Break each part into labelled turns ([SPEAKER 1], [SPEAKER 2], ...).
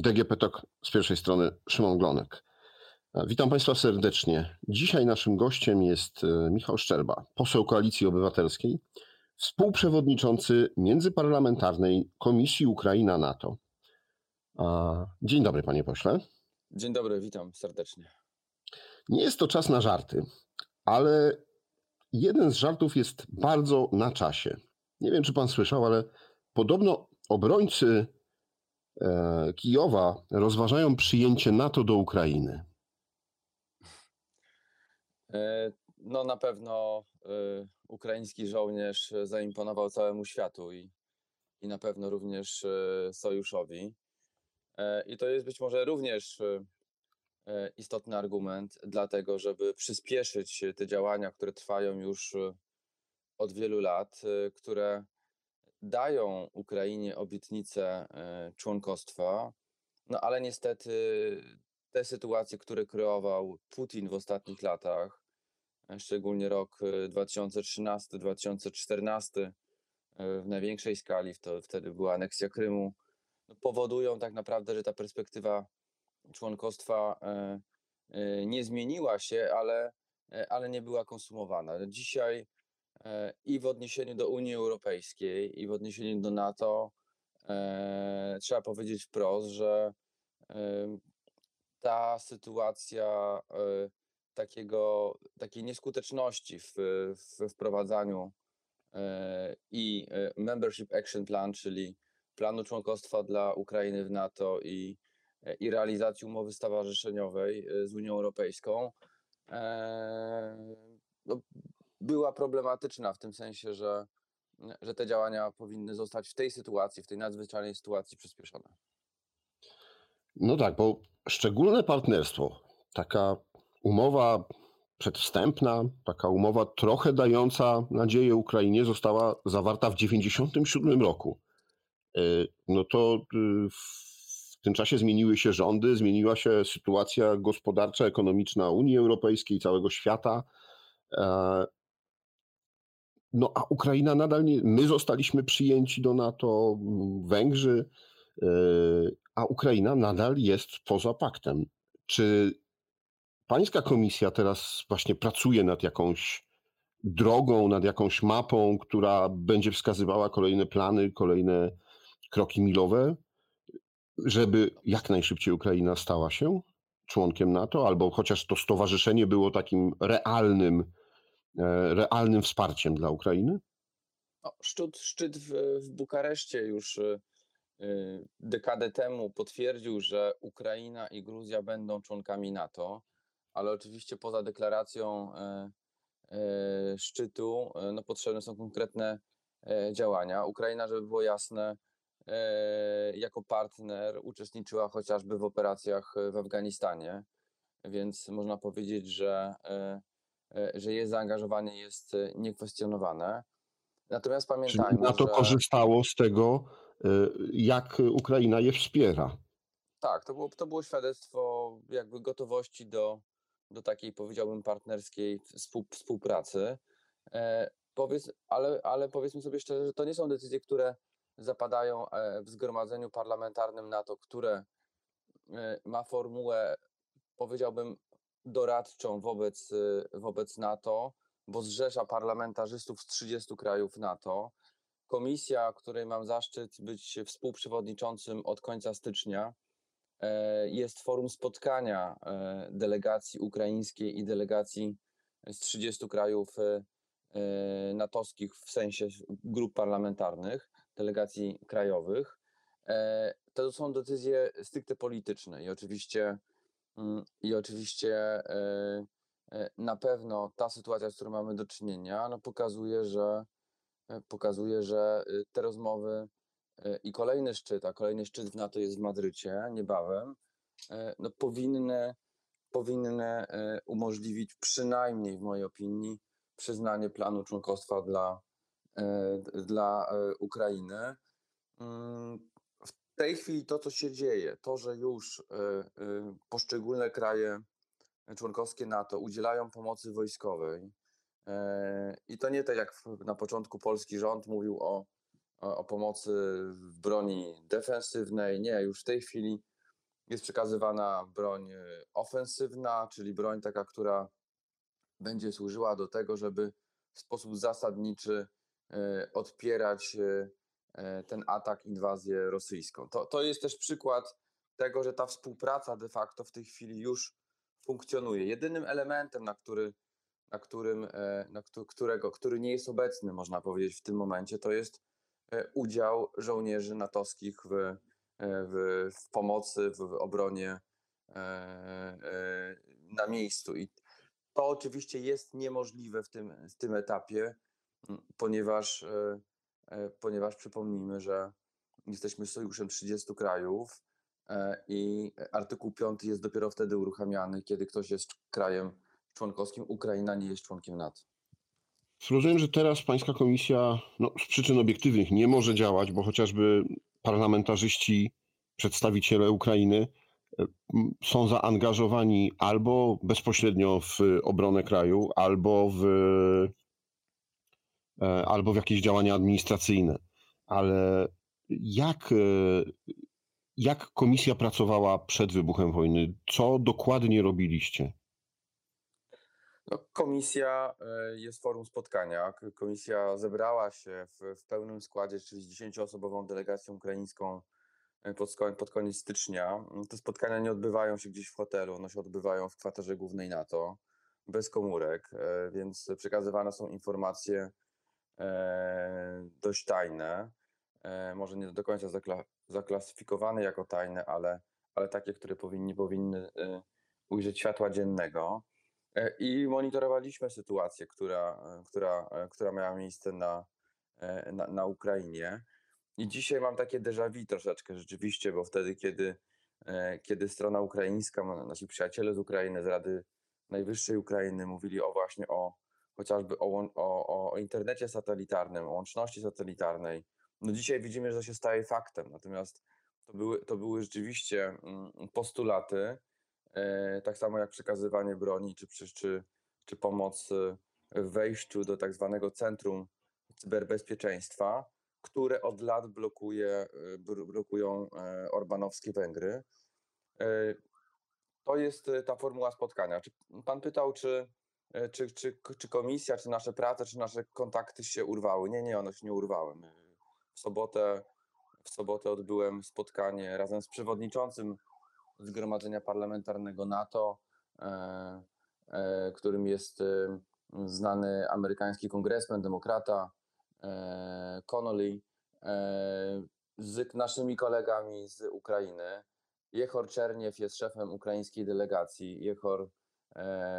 [SPEAKER 1] DGP TOK z pierwszej strony Szymon Glonek. Witam Państwa serdecznie. Dzisiaj naszym gościem jest e, Michał Szczerba, poseł Koalicji Obywatelskiej, współprzewodniczący Międzyparlamentarnej Komisji Ukraina-NATO. Dzień dobry, panie pośle.
[SPEAKER 2] Dzień dobry, witam serdecznie.
[SPEAKER 1] Nie jest to czas na żarty, ale jeden z żartów jest bardzo na czasie. Nie wiem, czy pan słyszał, ale podobno obrońcy Kijowa rozważają przyjęcie NATO do Ukrainy.
[SPEAKER 2] E, no na pewno e, ukraiński żołnierz zaimponował całemu światu i, i na pewno również sojuszowi. I to jest być może również istotny argument dlatego, żeby przyspieszyć te działania, które trwają już od wielu lat, które dają Ukrainie obietnicę e, członkostwa, no ale niestety te sytuacje, które kreował Putin w ostatnich latach, e, szczególnie rok 2013-2014 e, w największej skali, to wtedy była aneksja Krymu, no powodują tak naprawdę, że ta perspektywa członkostwa nie zmieniła się, ale, ale nie była konsumowana. Dzisiaj i w odniesieniu do Unii Europejskiej, i w odniesieniu do NATO e, trzeba powiedzieć wprost, że e, ta sytuacja takiego, takiej nieskuteczności w, w wprowadzaniu i Membership Action Plan, czyli planu członkostwa dla Ukrainy w NATO i, i realizacji umowy stowarzyszeniowej z Unią Europejską, no, była problematyczna w tym sensie, że, że te działania powinny zostać w tej sytuacji, w tej nadzwyczajnej sytuacji przyspieszone.
[SPEAKER 1] No tak, bo szczególne partnerstwo, taka umowa przedwstępna, taka umowa trochę dająca nadzieję Ukrainie została zawarta w 1997 roku. E, no to y, w tym czasie zmieniły się rządy, zmieniła się sytuacja gospodarcza, ekonomiczna Unii Europejskiej, całego świata. No a Ukraina nadal nie. My zostaliśmy przyjęci do NATO, Węgrzy, e, a Ukraina nadal jest poza paktem. Czy pańska komisja teraz właśnie pracuje nad jakąś drogą, nad jakąś mapą, która będzie wskazywała kolejne plany, kolejne kroki milowe, żeby jak najszybciej Ukraina stała się członkiem NATO, albo chociaż to stowarzyszenie było takim realnym realnym wsparciem dla Ukrainy?
[SPEAKER 2] No, szczyt szczyt w, w Bukareszcie już e, e, dekadę temu potwierdził, że Ukraina i Gruzja będą członkami NATO, ale oczywiście poza deklaracją szczytu no, potrzebne są konkretne działania. Ukraina, żeby było jasne, jako partner uczestniczyła chociażby w operacjach w Afganistanie, więc można powiedzieć, że E, że jest zaangażowanie jest e, niekwestionowane. Natomiast pamiętajmy,
[SPEAKER 1] Czyli NATO
[SPEAKER 2] że...
[SPEAKER 1] korzystało z tego, e, jak Ukraina je wspiera.
[SPEAKER 2] Tak, to było, to było świadectwo jakby gotowości do, do takiej, powiedziałbym, partnerskiej współpracy. E, powiedz, ale, ale powiedzmy sobie szczerze, że to nie są decyzje, które zapadają w zgromadzeniu parlamentarnym NATO, które ma formułę, powiedziałbym, doradczą wobec, y, wobec NATO, bo zrzesza parlamentarzystów z 30 krajów NATO. Komisja, której mam zaszczyt być współprzewodniczącym od końca stycznia, e, jest forum spotkania e, delegacji ukraińskiej i delegacji z 30 krajów e, natowskich w sensie grup parlamentarnych, delegacji krajowych. To są decyzje stricte polityczne i oczywiście I oczywiście e, e, na pewno ta sytuacja, z którą mamy do czynienia, no pokazuje, że e, pokazuje, że y, te rozmowy i kolejny szczyt, a kolejny szczyt w NATO jest w Madrycie niebawem, no powinny, powinny umożliwić przynajmniej w mojej opinii przyznanie planu członkostwa dla, dla Ukrainy. Tej chwili to, co się dzieje, to, że już e, e, poszczególne kraje członkowskie NATO udzielają pomocy wojskowej, e, i to nie tak jak na początku polski rząd mówił o, o pomocy w broni defensywnej. Nie, już w tej chwili jest przekazywana broń ofensywna, czyli broń taka, która będzie służyła do tego, żeby w sposób zasadniczy odpierać ten atak, inwazję rosyjską. To, to jest też przykład tego, że ta współpraca de facto w tej chwili już funkcjonuje. Jedynym elementem, na, który, na którym, e, na któ- którego, który nie jest obecny, można powiedzieć, w tym momencie, to jest e, udział żołnierzy natowskich w, e, w, w pomocy, w, obronie e, e, na miejscu. I to oczywiście jest niemożliwe w tym, w tym etapie, ponieważ, e, e, ponieważ przypomnijmy, że jesteśmy sojuszem 30 krajów e, i artykuł 5 jest dopiero wtedy uruchamiany, kiedy ktoś jest krajem członkowskim. Ukraina nie jest członkiem NATO.
[SPEAKER 1] Rozumiem, że teraz pańska komisja no, z przyczyn obiektywnych nie może działać, bo chociażby parlamentarzyści, przedstawiciele Ukrainy e, są zaangażowani albo bezpośrednio w obronę kraju, albo w, e, albo w jakieś działania administracyjne. Ale jak, e, jak komisja pracowała przed wybuchem wojny? Co dokładnie robiliście?
[SPEAKER 2] No, komisja e, jest forum spotkania. Komisja zebrała się w, w pełnym składzie, czyli z 10-osobową delegacją ukraińską e, pod, pod koniec stycznia. Te spotkania nie odbywają się gdzieś w hotelu, one się odbywają w kwaterze głównej NATO, bez komórek, e, więc przekazywane są informacje e, dość tajne, e, może nie do końca zakla- zaklasyfikowane jako tajne, ale, ale takie, które powinni, powinny e, ujrzeć światła dziennego. E, I monitorowaliśmy sytuację, która, e, która, e, która miała miejsce na, e, na, na Ukrainie. I dzisiaj mam takie déjà vu troszeczkę rzeczywiście, bo wtedy, kiedy, e, kiedy strona ukraińska, nasi przyjaciele z Ukrainy, z Rady Najwyższej Ukrainy mówili o właśnie o chociażby o, o, o internecie satelitarnym, o łączności satelitarnej. No dzisiaj widzimy, że to się staje faktem, natomiast to były, to były rzeczywiście mm, postulaty, e, tak samo jak przekazywanie broni, czy, czy, czy, pomoc w wejściu do tak zwanego centrum cyberbezpieczeństwa, które od lat blokuje, e, blokują e, orbanowskie Węgry. To jest ta formuła spotkania. Pan pytał, czy, czy, czy, czy komisja, czy nasze prace, czy nasze kontakty się urwały? Nie, nie, one się nie urwały. W sobotę, w sobotę odbyłem spotkanie razem z przewodniczącym Zgromadzenia Parlamentarnego NATO, e, e, którym jest e, znany amerykański kongresmen, demokrata e, Connolly, e, z naszymi kolegami z Ukrainy. Jechor Czerniew jest szefem ukraińskiej delegacji. Jechor e,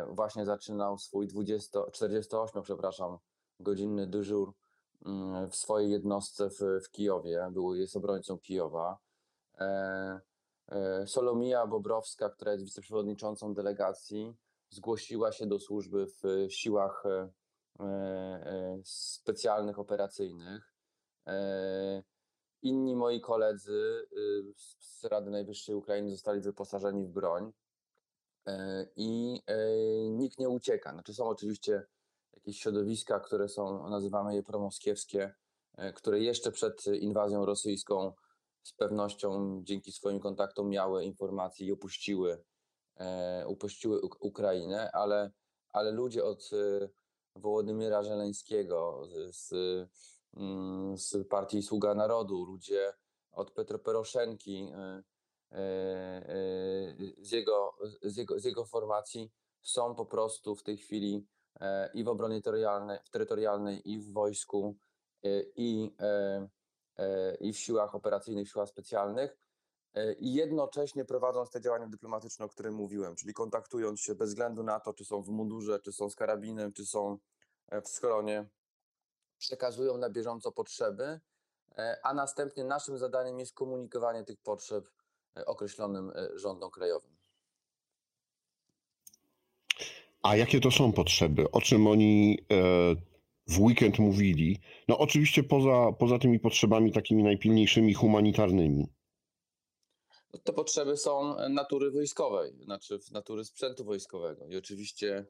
[SPEAKER 2] właśnie zaczynał swój 20, 48, przepraszam, godzinny dyżur mm, w swojej jednostce w, w Kijowie. Był, jest obrońcą Kijowa. E, e, Solomija Bobrowska, która jest wiceprzewodniczącą delegacji, zgłosiła się do służby w siłach e, e, specjalnych, operacyjnych. E, Inni moi koledzy y, z Rady Najwyższej Ukrainy zostali wyposażeni w broń e, i e, nikt nie ucieka. Znaczy są oczywiście jakieś środowiska, które są, nazywamy je promoskiewskie, e, które jeszcze przed inwazją rosyjską z pewnością dzięki swoim kontaktom miały informacje i opuściły, e, upuściły Uk- Ukrainę, ale, ale ludzie od e, Wołodymyra Żeleńskiego z, mm, z partii Sługa Narodu, ludzie od Petro Poroszenki, e, e, e, z jego, z, jego, z jego formacji są po prostu w tej chwili e, i w obronie terytorialnej, w terytorialnej, i w wojsku, e, i, e, e, i w siłach operacyjnych, w siłach specjalnych. e, I jednocześnie prowadząc te działania dyplomatyczne, o których mówiłem, czyli kontaktując się bez względu na to, czy są w mundurze, czy są z karabinem, czy są e, w schronie, przekazują na bieżąco potrzeby, e, a następnie naszym zadaniem jest komunikowanie tych potrzeb e, określonym e, rządom krajowym.
[SPEAKER 1] A jakie to są potrzeby? O czym oni e, w weekend mówili? No oczywiście poza, poza tymi potrzebami takimi najpilniejszymi humanitarnymi.
[SPEAKER 2] No, Te potrzeby są e, natury wojskowej, znaczy natury sprzętu wojskowego i oczywiście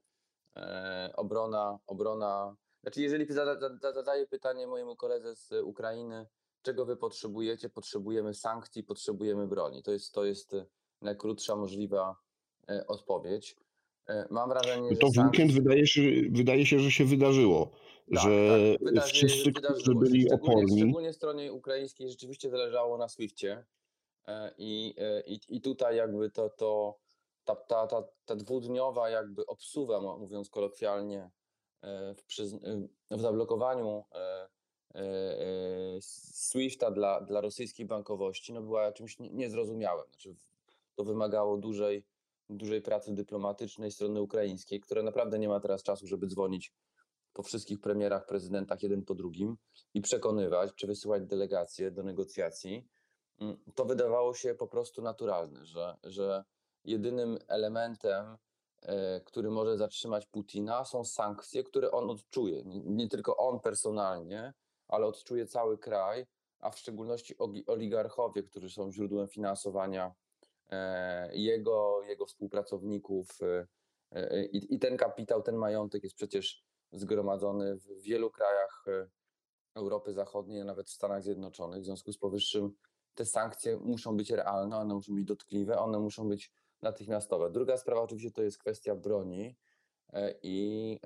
[SPEAKER 2] e, obrona, obrona, znaczy jeżeli zada, zadaję pytanie mojemu koledze z Ukrainy, czego wy potrzebujecie, potrzebujemy sankcji, potrzebujemy broni. To jest, to jest, e, najkrótsza możliwa e, odpowiedź. E, Mam wrażenie,
[SPEAKER 1] No To
[SPEAKER 2] że
[SPEAKER 1] w
[SPEAKER 2] sam-
[SPEAKER 1] weekend wydaje się, wydaje się, że się wydarzyło,
[SPEAKER 2] Tak,
[SPEAKER 1] że
[SPEAKER 2] tak, wydarzy-
[SPEAKER 1] wszyscy, którzy byli
[SPEAKER 2] szczególnie,
[SPEAKER 1] oporni,
[SPEAKER 2] szczególnie stronie ukraińskiej rzeczywiście zależało na Swiftie i, i, i tutaj jakby to, to ta, ta, ta, ta dwudniowa jakby obsuwa, mówiąc kolokwialnie, w, e, w zablokowaniu Swifta dla, dla rosyjskiej bankowości no była czymś nie- niezrozumiałym. Znaczy, to wymagało dużej, dużej pracy dyplomatycznej strony ukraińskiej, która naprawdę nie ma teraz czasu, żeby dzwonić po wszystkich premierach, prezydentach jeden po drugim i przekonywać, czy wysyłać delegacje do negocjacji, mm, to wydawało się po prostu naturalne, że, że jedynym elementem, e, który może zatrzymać Putina, są sankcje, które on odczuje. Nie tylko on personalnie, ale odczuje cały kraj, a w szczególności oligarchowie, którzy są źródłem finansowania e, jego, jego współpracowników. e, e, I, I ten kapitał, ten majątek jest przecież zgromadzony w wielu krajach Europy Zachodniej, nawet w Stanach Zjednoczonych. W związku z powyższym te sankcje muszą być realne, one muszą być dotkliwe, one muszą być natychmiastowe. Druga sprawa oczywiście to jest kwestia broni i,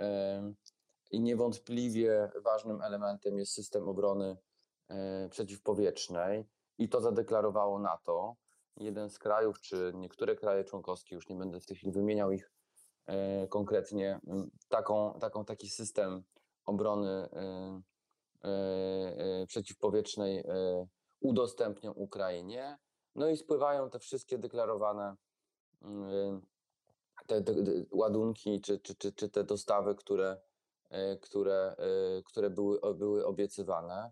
[SPEAKER 2] i niewątpliwie ważnym elementem jest system obrony e, przeciwpowietrznej i to zadeklarowało NATO. Jeden z krajów, czy niektóre kraje członkowskie, już nie będę w tej chwili wymieniał ich e, konkretnie, taką, taką, taki system obrony e, przeciwpowietrznej udostępnią Ukrainie. No i spływają te wszystkie deklarowane mm, te, ładunki czy, czy, czy, czy te dostawy, które, które, e, które były, były obiecywane.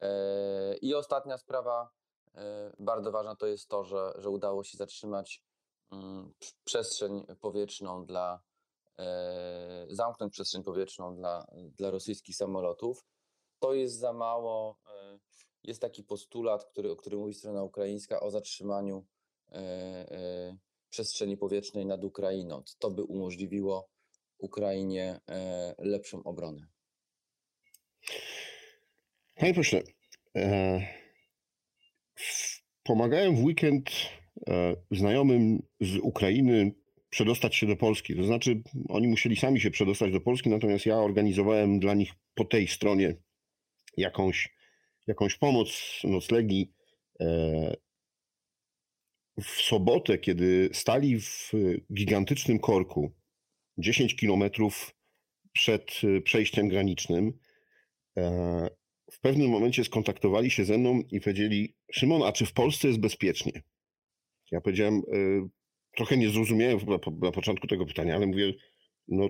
[SPEAKER 2] E, I ostatnia sprawa, e, bardzo ważna, to jest to, że, że udało się zatrzymać mm, przestrzeń powietrzną dla, e, zamknąć przestrzeń powietrzną dla, dla rosyjskich samolotów. To jest za mało. e, Jest taki postulat, który, o którym mówi strona ukraińska, o zatrzymaniu e, e, przestrzeni powietrznej nad Ukrainą. To by umożliwiło Ukrainie e, lepszą obronę.
[SPEAKER 1] Panie pośle, e, pomagałem w weekend e, znajomym z Ukrainy przedostać się do Polski. To znaczy, oni musieli sami się przedostać do Polski, natomiast ja organizowałem dla nich po tej stronie jakąś, jakąś pomoc, noclegi. W sobotę, kiedy stali w gigantycznym korku, 10 kilometrów przed e, przejściem granicznym, e, w pewnym momencie skontaktowali się ze mną i powiedzieli: Szymon, a czy w Polsce jest bezpiecznie? Ja powiedziałem, e, trochę nie zrozumiałem na, na początku tego pytania, ale mówię: No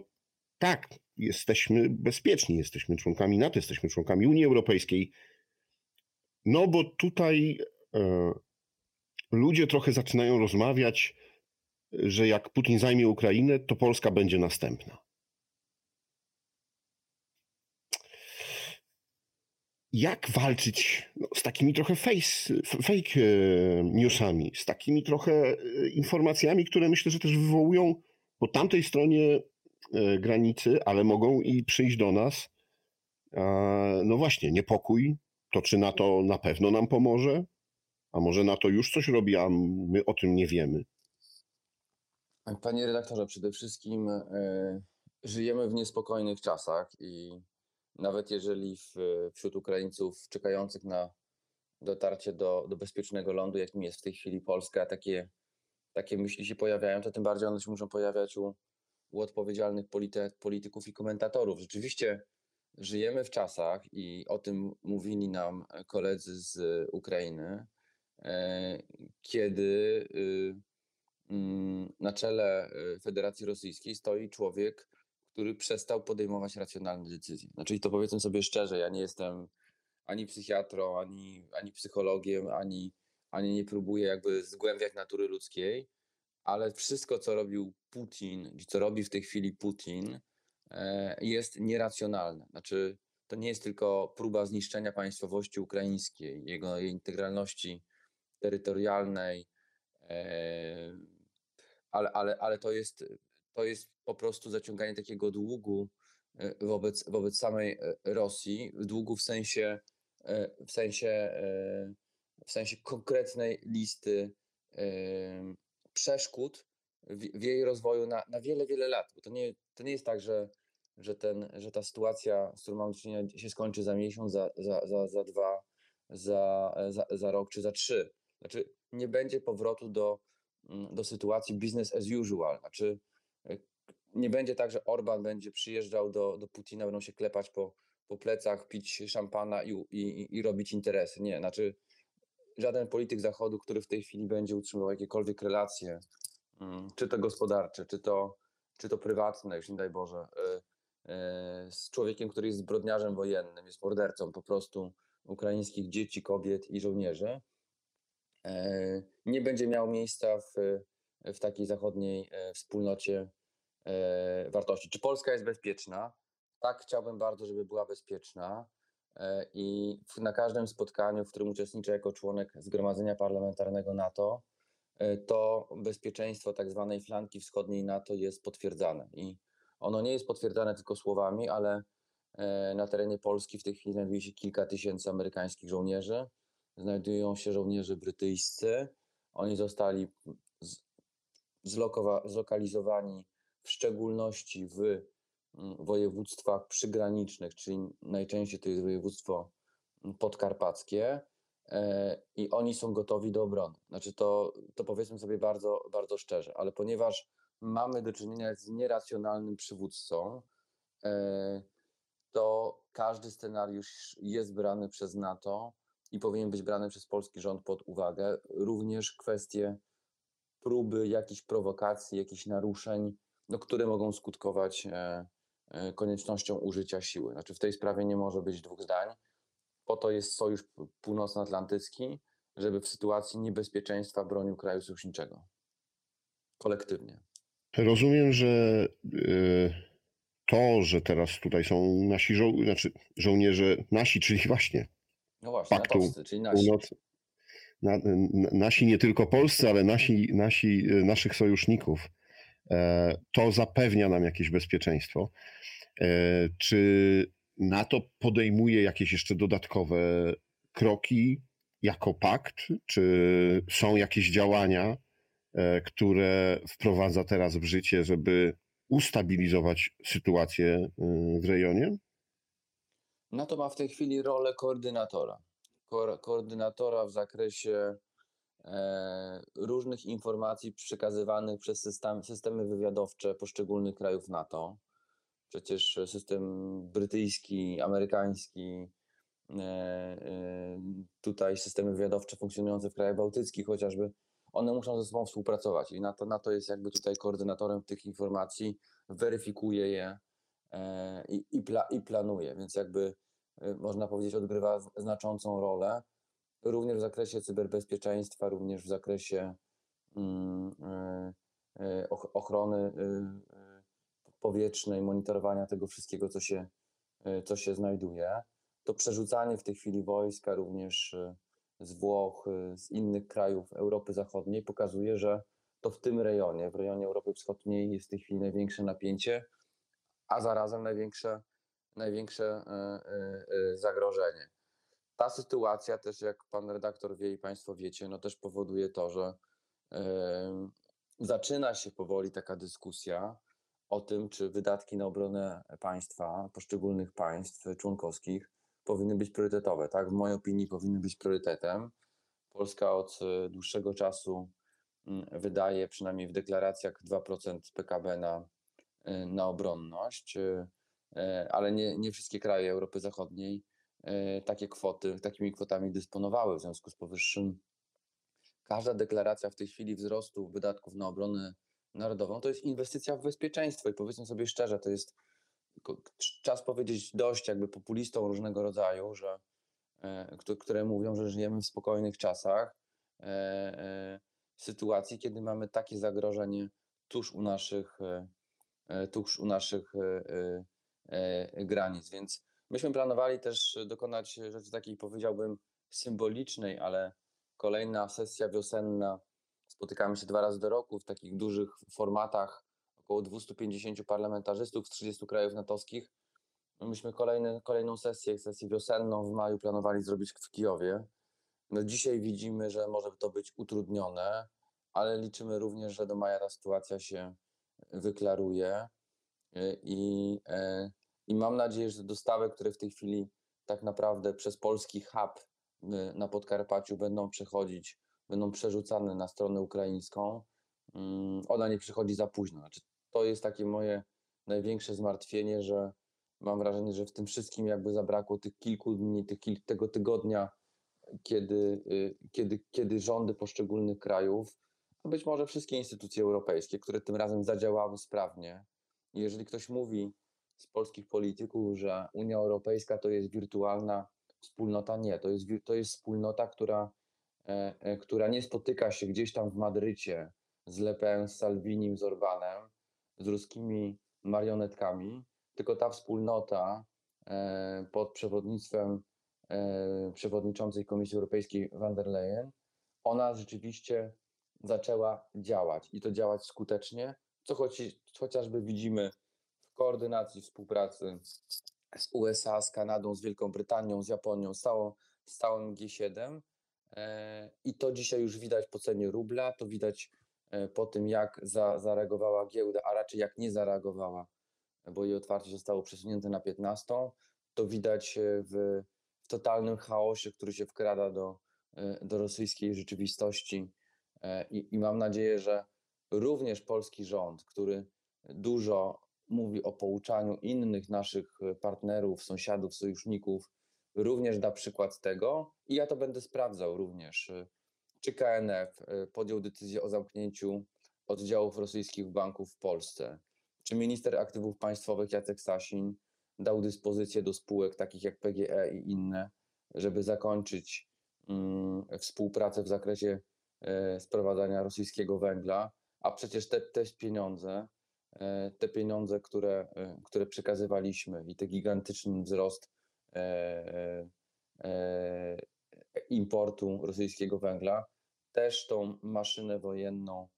[SPEAKER 1] tak, jesteśmy bezpieczni, jesteśmy członkami NATO, jesteśmy członkami Unii Europejskiej. No bo tutaj e, ludzie trochę zaczynają rozmawiać, że jak Putin zajmie Ukrainę, to Polska będzie następna. jak walczyć no, z takimi trochę face, fake e, newsami, z takimi trochę e, informacjami, które myślę, że też wywołują po tamtej stronie e, granicy, ale mogą i przyjść do nas. No właśnie, niepokój. To czy NATO na pewno nam pomoże? A może NATO już coś robi, a my o tym nie wiemy?
[SPEAKER 2] Panie redaktorze, przede wszystkim e, żyjemy w niespokojnych czasach i nawet jeżeli wśród Ukraińców czekających na dotarcie do, do bezpiecznego lądu, jakim jest w tej chwili Polska, takie, takie myśli się pojawiają, to tym bardziej one się muszą pojawiać u, u odpowiedzialnych polity, polityków i komentatorów. Rzeczywiście żyjemy w czasach i o tym mówili nam koledzy z Ukrainy, e, kiedy y, na czele y, Federacji Rosyjskiej stoi człowiek, który przestał podejmować racjonalne decyzje. Znaczy, to powiedzmy sobie szczerze, ja nie jestem ani psychiatrą, ani, ani psychologiem, ani, ani nie próbuję jakby zgłębiać natury ludzkiej, ale wszystko, co robił Putin, co robi w tej chwili Putin, e, jest nieracjonalne. Znaczy, to nie jest tylko próba zniszczenia państwowości ukraińskiej, jego jej integralności terytorialnej, e, ale, ale, ale to, jest, to jest po prostu zaciąganie takiego długu e, wobec, wobec samej e, Rosji, długu w sensie, e, w sensie, w sensie konkretnej listy przeszkód w, w jej rozwoju na, na wiele, wiele lat. Bo to nie, to nie jest tak, że, że, ten, że ta sytuacja, z którą mamy do czynienia, się skończy za miesiąc, za, za, za, za dwa, za, za, za rok czy za trzy. Znaczy, nie będzie powrotu do, do sytuacji business as usual. Znaczy, e, nie będzie tak, że Orban będzie przyjeżdżał do, do Putina, będą się klepać po, po plecach, pić szampana i, i, i robić interesy. Nie, znaczy żaden polityk Zachodu, który w tej chwili będzie utrzymywał jakiekolwiek relacje, mm, czy to gospodarcze, czy to, czy to prywatne, już nie daj Boże, y, y, z człowiekiem, który jest zbrodniarzem wojennym, jest mordercą po prostu ukraińskich dzieci, kobiet i żołnierzy, e, nie będzie miał miejsca w, w takiej zachodniej e, wspólnocie e, wartości. Czy Polska jest bezpieczna? Tak, chciałbym bardzo, żeby była bezpieczna. E, I na każdym spotkaniu, w którym uczestniczę jako członek Zgromadzenia Parlamentarnego NATO, e, to bezpieczeństwo tak zwanej flanki wschodniej NATO jest potwierdzane. I ono nie jest potwierdzane tylko słowami, ale e, na terenie Polski w tej chwili znajduje się kilka tysięcy amerykańskich żołnierzy, znajdują się żołnierze brytyjscy. Oni zostali zlokalizowani w szczególności w mm, województwach przygranicznych, czyli najczęściej to jest województwo mm, podkarpackie e, i oni są gotowi do obrony. Znaczy to, to powiedzmy sobie bardzo, bardzo szczerze, ale ponieważ mamy do czynienia z nieracjonalnym przywódcą, e, to każdy scenariusz jest brany przez NATO i powinien być brany przez polski rząd pod uwagę. Również kwestie próby jakichś prowokacji, jakichś naruszeń, no, które mogą skutkować e, e, koniecznością użycia siły. Znaczy w tej sprawie nie może być dwóch zdań. Po to jest Sojusz Północnoatlantycki, żeby w sytuacji niebezpieczeństwa bronił kraju sojuszniczego. Kolektywnie.
[SPEAKER 1] Rozumiem, że y, to, że teraz tutaj są nasi żo znaczy żołnierze, nasi, czyli właśnie
[SPEAKER 2] No właśnie,
[SPEAKER 1] Paktu
[SPEAKER 2] natowscy, czyli nasi.
[SPEAKER 1] północ, na, n- nasi nie tylko polscy, ale nasi, nasi, y, naszych sojuszników, e, to zapewnia nam jakieś bezpieczeństwo. E, Czy NATO podejmuje jakieś jeszcze dodatkowe kroki jako pakt? Czy są jakieś działania, e, które wprowadza teraz w życie, żeby ustabilizować sytuację y, w rejonie?
[SPEAKER 2] NATO ma w tej chwili rolę koordynatora. Ko- koordynatora w zakresie e, różnych informacji przekazywanych przez system, systemy wywiadowcze poszczególnych krajów NATO. Przecież system brytyjski, amerykański, e, e, tutaj systemy wywiadowcze funkcjonujące w krajach bałtyckich chociażby, one muszą ze sobą współpracować i NATO, NATO jest jakby tutaj koordynatorem tych informacji, weryfikuje je i, i, pla, i planuje, więc jakby e, można powiedzieć odgrywa znaczącą rolę również w zakresie cyberbezpieczeństwa, również w zakresie mm, e, e, och- ochrony e, e, powietrznej, monitorowania tego wszystkiego, co się, e, co się znajduje. To przerzucanie w tej chwili wojska również e, z Włoch, e, z innych krajów Europy Zachodniej pokazuje, że to w tym rejonie, w rejonie Europy Wschodniej jest w tej chwili największe napięcie, a zarazem największe, największe e, e, e, zagrożenie. Ta sytuacja też, jak pan redaktor wie i państwo wiecie, no też powoduje to, że zaczyna się powoli taka dyskusja o tym, czy wydatki na obronę państwa, poszczególnych państw członkowskich powinny być priorytetowe. Tak, w mojej opinii powinny być priorytetem. Polska od dłuższego czasu wydaje przynajmniej w deklaracjach 2% PKB na, na obronność, e, e, ale nie, nie wszystkie kraje Europy Zachodniej e, takie kwoty, takimi kwotami dysponowały. W związku z powyższym każda deklaracja w tej chwili wzrostu wydatków na obronę narodową to jest inwestycja w bezpieczeństwo i powiedzmy sobie szczerze, to jest czas powiedzieć dość jakby populistom różnego rodzaju, że e, któ- które mówią, że żyjemy w spokojnych czasach, e, e, sytuacji, kiedy mamy takie zagrożenie tuż u naszych, e, e, tuż u naszych e, e, e, granic. Więc myśmy planowali też dokonać rzeczy takiej, powiedziałbym, symbolicznej, ale kolejna sesja wiosenna. Spotykamy się dwa razy do roku w takich dużych formatach, około 250 parlamentarzystów z 30 krajów natowskich. Myśmy kolejny, kolejną sesję, sesję wiosenną w maju planowali zrobić w Kijowie. No dzisiaj widzimy, że może to być utrudnione. ale liczymy również, że do maja ta sytuacja się wyklaruje y, i, e, i mam nadzieję, że dostawy, które w tej chwili tak naprawdę przez polski hub y, na Podkarpaciu będą przechodzić, będą przerzucane na stronę ukraińską, mm, ona nie przychodzi za późno. Znaczy, to jest takie moje największe zmartwienie, że mam wrażenie, że w tym wszystkim jakby zabrakło tych kilku dni, tych kil, tego tygodnia, kiedy, kiedy, kiedy rządy poszczególnych krajów, a być może wszystkie instytucje europejskie, które tym razem zadziałały sprawnie. Jeżeli ktoś mówi z polskich polityków, że Unia Europejska to jest wirtualna wspólnota, nie, to jest, to jest wspólnota, która, e, e, która nie spotyka się gdzieś tam w Madrycie z Le Pen, z Salvinim, z Orbanem, z ruskimi marionetkami, tylko ta wspólnota e, pod przewodnictwem e, przewodniczącej Komisji Europejskiej van der Leyen, ona rzeczywiście zaczęła działać i to działać skutecznie, co choć, chociażby widzimy w koordynacji współpracy z USA, z Kanadą, z Wielką Brytanią, z Japonią, z, całą, z całym G7. E, I to dzisiaj już widać po cenie rubla, to widać e, po tym, jak za, zareagowała giełda, a raczej jak nie zareagowała, bo jej otwarcie zostało przesunięte na 15. To widać e, w, w totalnym chaosie, który się wkrada do, do rosyjskiej rzeczywistości. E, I, I mam nadzieję, że również polski rząd, który dużo mówi o pouczaniu innych naszych e, partnerów, sąsiadów, sojuszników, również da przykład tego. I ja to będę sprawdzał również. e, Czy KNF podjął decyzję o zamknięciu oddziałów rosyjskich banków w Polsce? Czy minister aktywów państwowych Jacek Sasin dał dyspozycję do spółek takich jak PGE i inne, żeby zakończyć mm, współpracę w zakresie sprowadzania rosyjskiego węgla, a przecież te, te pieniądze, e, te pieniądze, które, e, które przekazywaliśmy i ten gigantyczny wzrost e, e, e, importu rosyjskiego węgla, też tą maszynę wojenną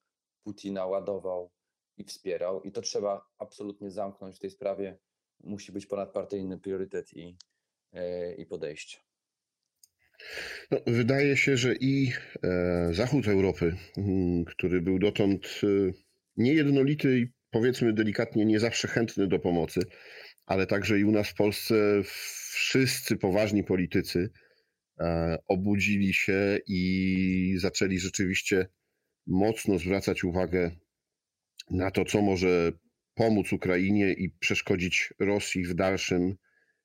[SPEAKER 2] Putina ładował i wspierał. I to trzeba absolutnie zamknąć w tej sprawie. Musi być ponadpartyjny priorytet i, e, i podejście.
[SPEAKER 1] No, wydaje się, że i e, zachód Europy, który był dotąd e, niejednolity i powiedzmy delikatnie nie zawsze chętny do pomocy, ale także i u nas w Polsce wszyscy poważni politycy e, obudzili się i zaczęli rzeczywiście mocno zwracać uwagę na to, co może pomóc Ukrainie i przeszkodzić Rosji w dalszym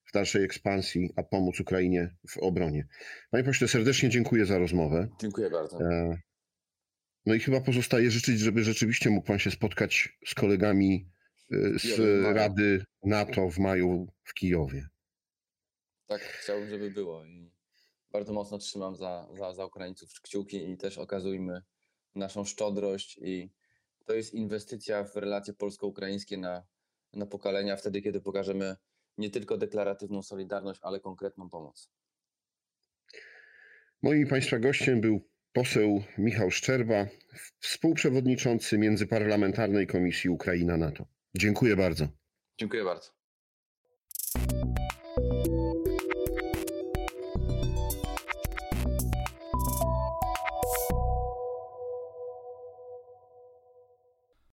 [SPEAKER 1] w dalszej ekspansji, a pomóc Ukrainie w obronie. Panie pośle, serdecznie dziękuję za rozmowę.
[SPEAKER 2] Dziękuję bardzo.
[SPEAKER 1] E, No i chyba pozostaje życzyć, żeby rzeczywiście mógł pan się spotkać z kolegami e, z. Rady NATO w maju w Kijowie.
[SPEAKER 2] Tak, chciałbym, żeby było. I bardzo mocno trzymam za, za, za Ukraińców kciuki i też okazujmy naszą szczodrość. I to jest inwestycja w relacje polsko-ukraińskie na, na pokolenia, wtedy, kiedy pokażemy nie tylko deklaratywną solidarność, ale konkretną pomoc.
[SPEAKER 1] Moim państwa gościem był poseł Michał Szczerba, współprzewodniczący Międzyparlamentarnej Komisji Ukraina-NATO. Dziękuję bardzo.
[SPEAKER 2] Dziękuję bardzo.